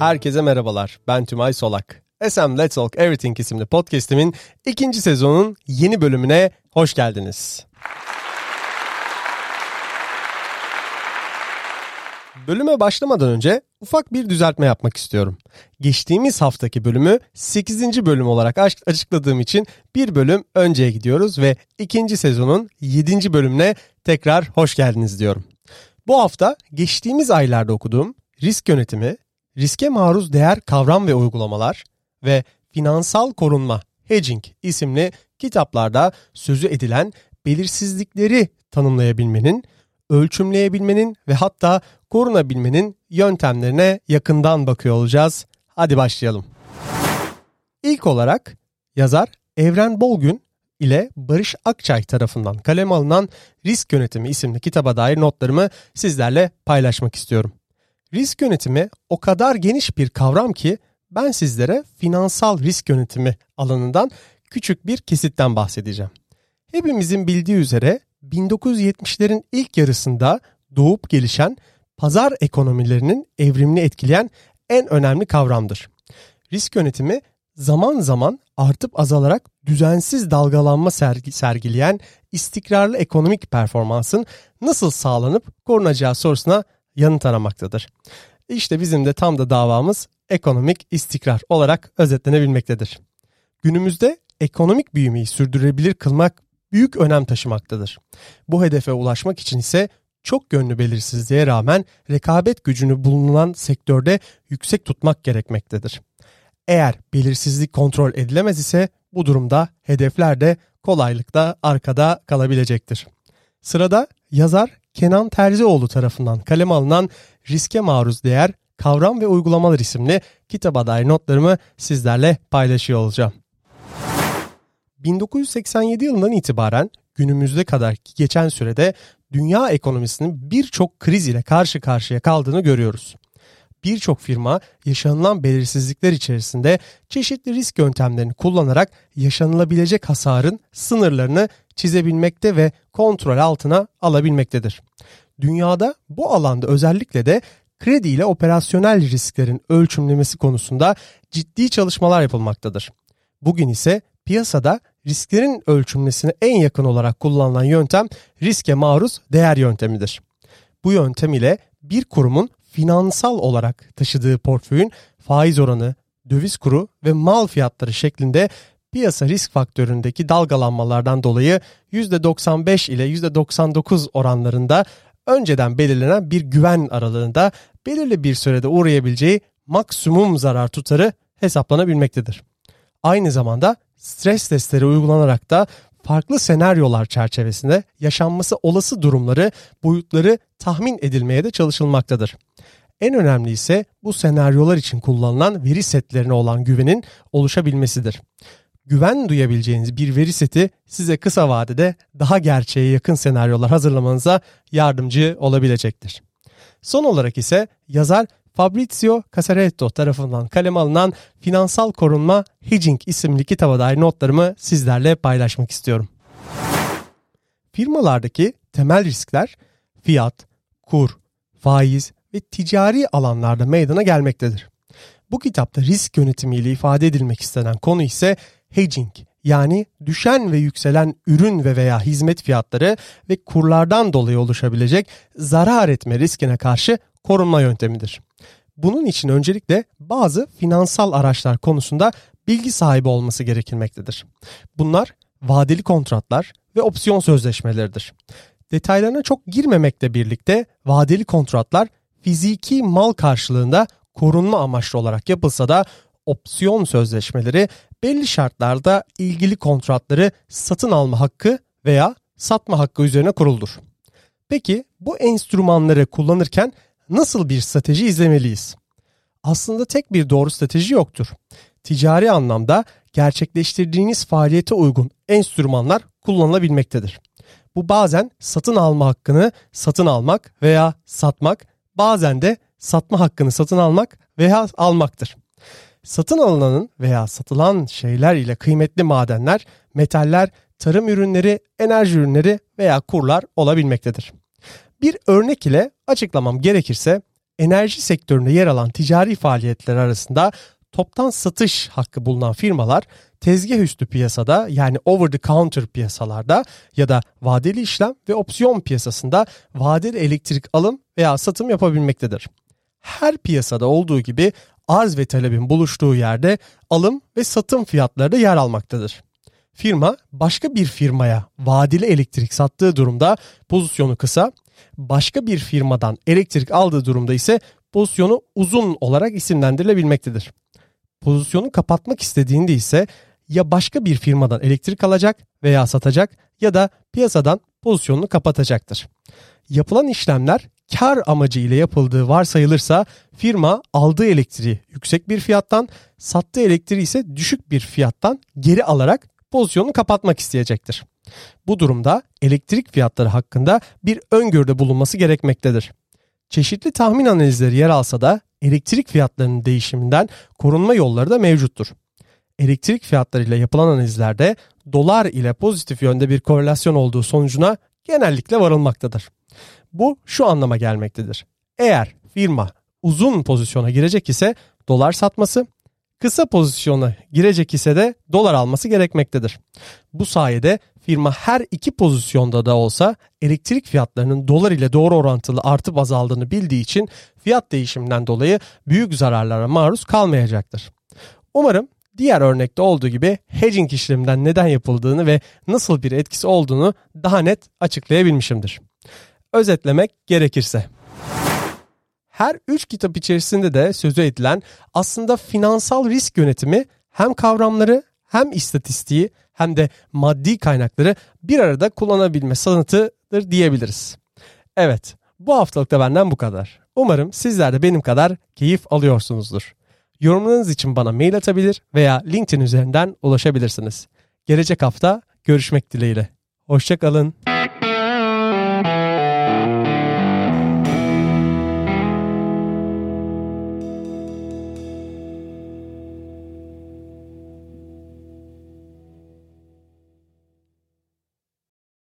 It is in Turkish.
Herkese merhabalar. Ben Tümay Solak. SM Let's Talk Everything isimli podcast'imin ikinci sezonun yeni bölümüne hoş geldiniz. Bölüme başlamadan önce ufak bir düzeltme yapmak istiyorum. Geçtiğimiz haftaki bölümü 8. bölüm olarak açıkladığım için bir bölüm önceye gidiyoruz ve ikinci sezonun 7. bölümüne tekrar hoş geldiniz diyorum. Bu hafta geçtiğimiz aylarda okuduğum risk yönetimi, riske maruz değer kavram ve uygulamalar ve finansal korunma hedging isimli kitaplarda sözü edilen belirsizlikleri tanımlayabilmenin, ölçümleyebilmenin ve hatta korunabilmenin yöntemlerine yakından bakıyor olacağız. Hadi başlayalım. İlk olarak yazar Evren Bolgün ile Barış Akçay tarafından kaleme alınan Risk Yönetimi isimli kitaba dair notlarımı sizlerle paylaşmak istiyorum. Risk yönetimi o kadar geniş bir kavram ki ben sizlere finansal risk yönetimi alanından küçük bir kesitten bahsedeceğim. Hepimizin bildiği üzere 1970'lerin ilk yarısında doğup gelişen pazar ekonomilerinin evrimini etkileyen en önemli kavramdır. Risk yönetimi zaman zaman artıp azalarak düzensiz dalgalanma sergi, sergileyen istikrarlı ekonomik performansın nasıl sağlanıp korunacağı sorusuna yanıt aramaktadır. İşte bizim de tam da davamız ekonomik istikrar olarak özetlenebilmektedir. Günümüzde ekonomik büyümeyi sürdürülebilir kılmak büyük önem taşımaktadır. Bu hedefe ulaşmak için ise çok yönlü belirsizliğe rağmen rekabet gücünü bulunan sektörde yüksek tutmak gerekmektedir. Eğer belirsizlik kontrol edilemez ise bu durumda hedefler de kolaylıkla arkada kalabilecektir. Sırada yazar Kenan Terzioğlu tarafından kaleme alınan Riske Maruz Değer Kavram ve Uygulamalar isimli kitaba dair notlarımı sizlerle paylaşıyor olacağım. 1987 yılından itibaren günümüzde kadar geçen sürede dünya ekonomisinin birçok kriz ile karşı karşıya kaldığını görüyoruz. Birçok firma yaşanılan belirsizlikler içerisinde çeşitli risk yöntemlerini kullanarak yaşanılabilecek hasarın sınırlarını çizebilmekte ve kontrol altına alabilmektedir. Dünyada bu alanda özellikle de kredi ile operasyonel risklerin ölçümlemesi konusunda ciddi çalışmalar yapılmaktadır. Bugün ise piyasada risklerin ölçümlesine en yakın olarak kullanılan yöntem riske maruz değer yöntemidir. Bu yöntem ile bir kurumun finansal olarak taşıdığı portföyün faiz oranı, döviz kuru ve mal fiyatları şeklinde piyasa risk faktöründeki dalgalanmalardan dolayı %95 ile %99 oranlarında önceden belirlenen bir güven aralığında belirli bir sürede uğrayabileceği maksimum zarar tutarı hesaplanabilmektedir. Aynı zamanda stres testleri uygulanarak da farklı senaryolar çerçevesinde yaşanması olası durumları, boyutları tahmin edilmeye de çalışılmaktadır. En önemli ise bu senaryolar için kullanılan veri setlerine olan güvenin oluşabilmesidir güven duyabileceğiniz bir veri seti size kısa vadede daha gerçeğe yakın senaryolar hazırlamanıza yardımcı olabilecektir. Son olarak ise yazar Fabrizio Casaretto tarafından kaleme alınan Finansal Korunma Hedging isimli kitaba dair notlarımı sizlerle paylaşmak istiyorum. Firmalardaki temel riskler fiyat, kur, faiz ve ticari alanlarda meydana gelmektedir. Bu kitapta risk yönetimiyle ifade edilmek istenen konu ise hedging yani düşen ve yükselen ürün ve veya hizmet fiyatları ve kurlardan dolayı oluşabilecek zarar etme riskine karşı korunma yöntemidir. Bunun için öncelikle bazı finansal araçlar konusunda bilgi sahibi olması gerekilmektedir. Bunlar vadeli kontratlar ve opsiyon sözleşmeleridir. Detaylarına çok girmemekle birlikte vadeli kontratlar fiziki mal karşılığında korunma amaçlı olarak yapılsa da opsiyon sözleşmeleri belli şartlarda ilgili kontratları satın alma hakkı veya satma hakkı üzerine kuruldur. Peki bu enstrümanları kullanırken nasıl bir strateji izlemeliyiz? Aslında tek bir doğru strateji yoktur. Ticari anlamda gerçekleştirdiğiniz faaliyete uygun enstrümanlar kullanılabilmektedir. Bu bazen satın alma hakkını satın almak veya satmak, bazen de satma hakkını satın almak veya almaktır. Satın alınanın veya satılan şeyler ile kıymetli madenler, metaller, tarım ürünleri, enerji ürünleri veya kurlar olabilmektedir. Bir örnek ile açıklamam gerekirse enerji sektöründe yer alan ticari faaliyetler arasında toptan satış hakkı bulunan firmalar tezgah üstü piyasada yani over the counter piyasalarda ya da vadeli işlem ve opsiyon piyasasında vadeli elektrik alım veya satım yapabilmektedir. Her piyasada olduğu gibi arz ve talebin buluştuğu yerde alım ve satım fiyatları da yer almaktadır. Firma başka bir firmaya vadeli elektrik sattığı durumda pozisyonu kısa, başka bir firmadan elektrik aldığı durumda ise pozisyonu uzun olarak isimlendirilebilmektedir. Pozisyonu kapatmak istediğinde ise ya başka bir firmadan elektrik alacak veya satacak ya da piyasadan pozisyonunu kapatacaktır. Yapılan işlemler kar amacı ile yapıldığı varsayılırsa firma aldığı elektriği yüksek bir fiyattan, sattığı elektriği ise düşük bir fiyattan geri alarak pozisyonunu kapatmak isteyecektir. Bu durumda elektrik fiyatları hakkında bir öngörüde bulunması gerekmektedir. Çeşitli tahmin analizleri yer alsa da elektrik fiyatlarının değişiminden korunma yolları da mevcuttur. Elektrik fiyatlarıyla yapılan analizlerde dolar ile pozitif yönde bir korelasyon olduğu sonucuna genellikle varılmaktadır. Bu şu anlama gelmektedir. Eğer firma uzun pozisyona girecek ise dolar satması, kısa pozisyona girecek ise de dolar alması gerekmektedir. Bu sayede firma her iki pozisyonda da olsa elektrik fiyatlarının dolar ile doğru orantılı artıp azaldığını bildiği için fiyat değişiminden dolayı büyük zararlara maruz kalmayacaktır. Umarım diğer örnekte olduğu gibi hedging işleminden neden yapıldığını ve nasıl bir etkisi olduğunu daha net açıklayabilmişimdir. Özetlemek gerekirse her üç kitap içerisinde de sözü edilen aslında finansal risk yönetimi hem kavramları hem istatistiği hem de maddi kaynakları bir arada kullanabilme sanatıdır diyebiliriz. Evet, bu haftalık da benden bu kadar. Umarım sizler de benim kadar keyif alıyorsunuzdur. Yorumlarınız için bana mail atabilir veya LinkedIn üzerinden ulaşabilirsiniz. Gelecek hafta görüşmek dileğiyle. Hoşçakalın.